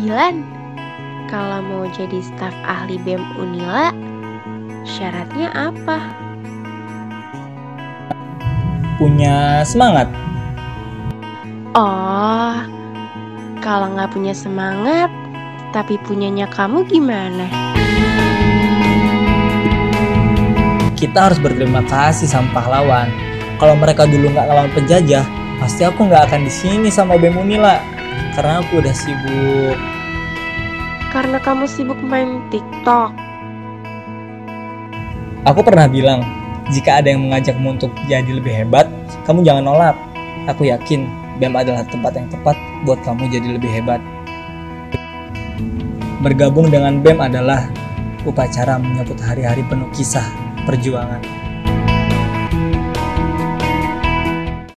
Dilan, kalau mau jadi staf ahli BEM Unila, syaratnya apa? Punya semangat. Oh, kalau nggak punya semangat, tapi punyanya kamu gimana? Kita harus berterima kasih sama pahlawan. Kalau mereka dulu nggak lawan penjajah, pasti aku nggak akan di sini sama BEM Unila. Karena aku udah sibuk. Karena kamu sibuk main TikTok. Aku pernah bilang, jika ada yang mengajakmu untuk jadi lebih hebat, kamu jangan nolak. Aku yakin BEM adalah tempat yang tepat buat kamu jadi lebih hebat. Bergabung dengan BEM adalah upacara menyambut hari-hari penuh kisah perjuangan.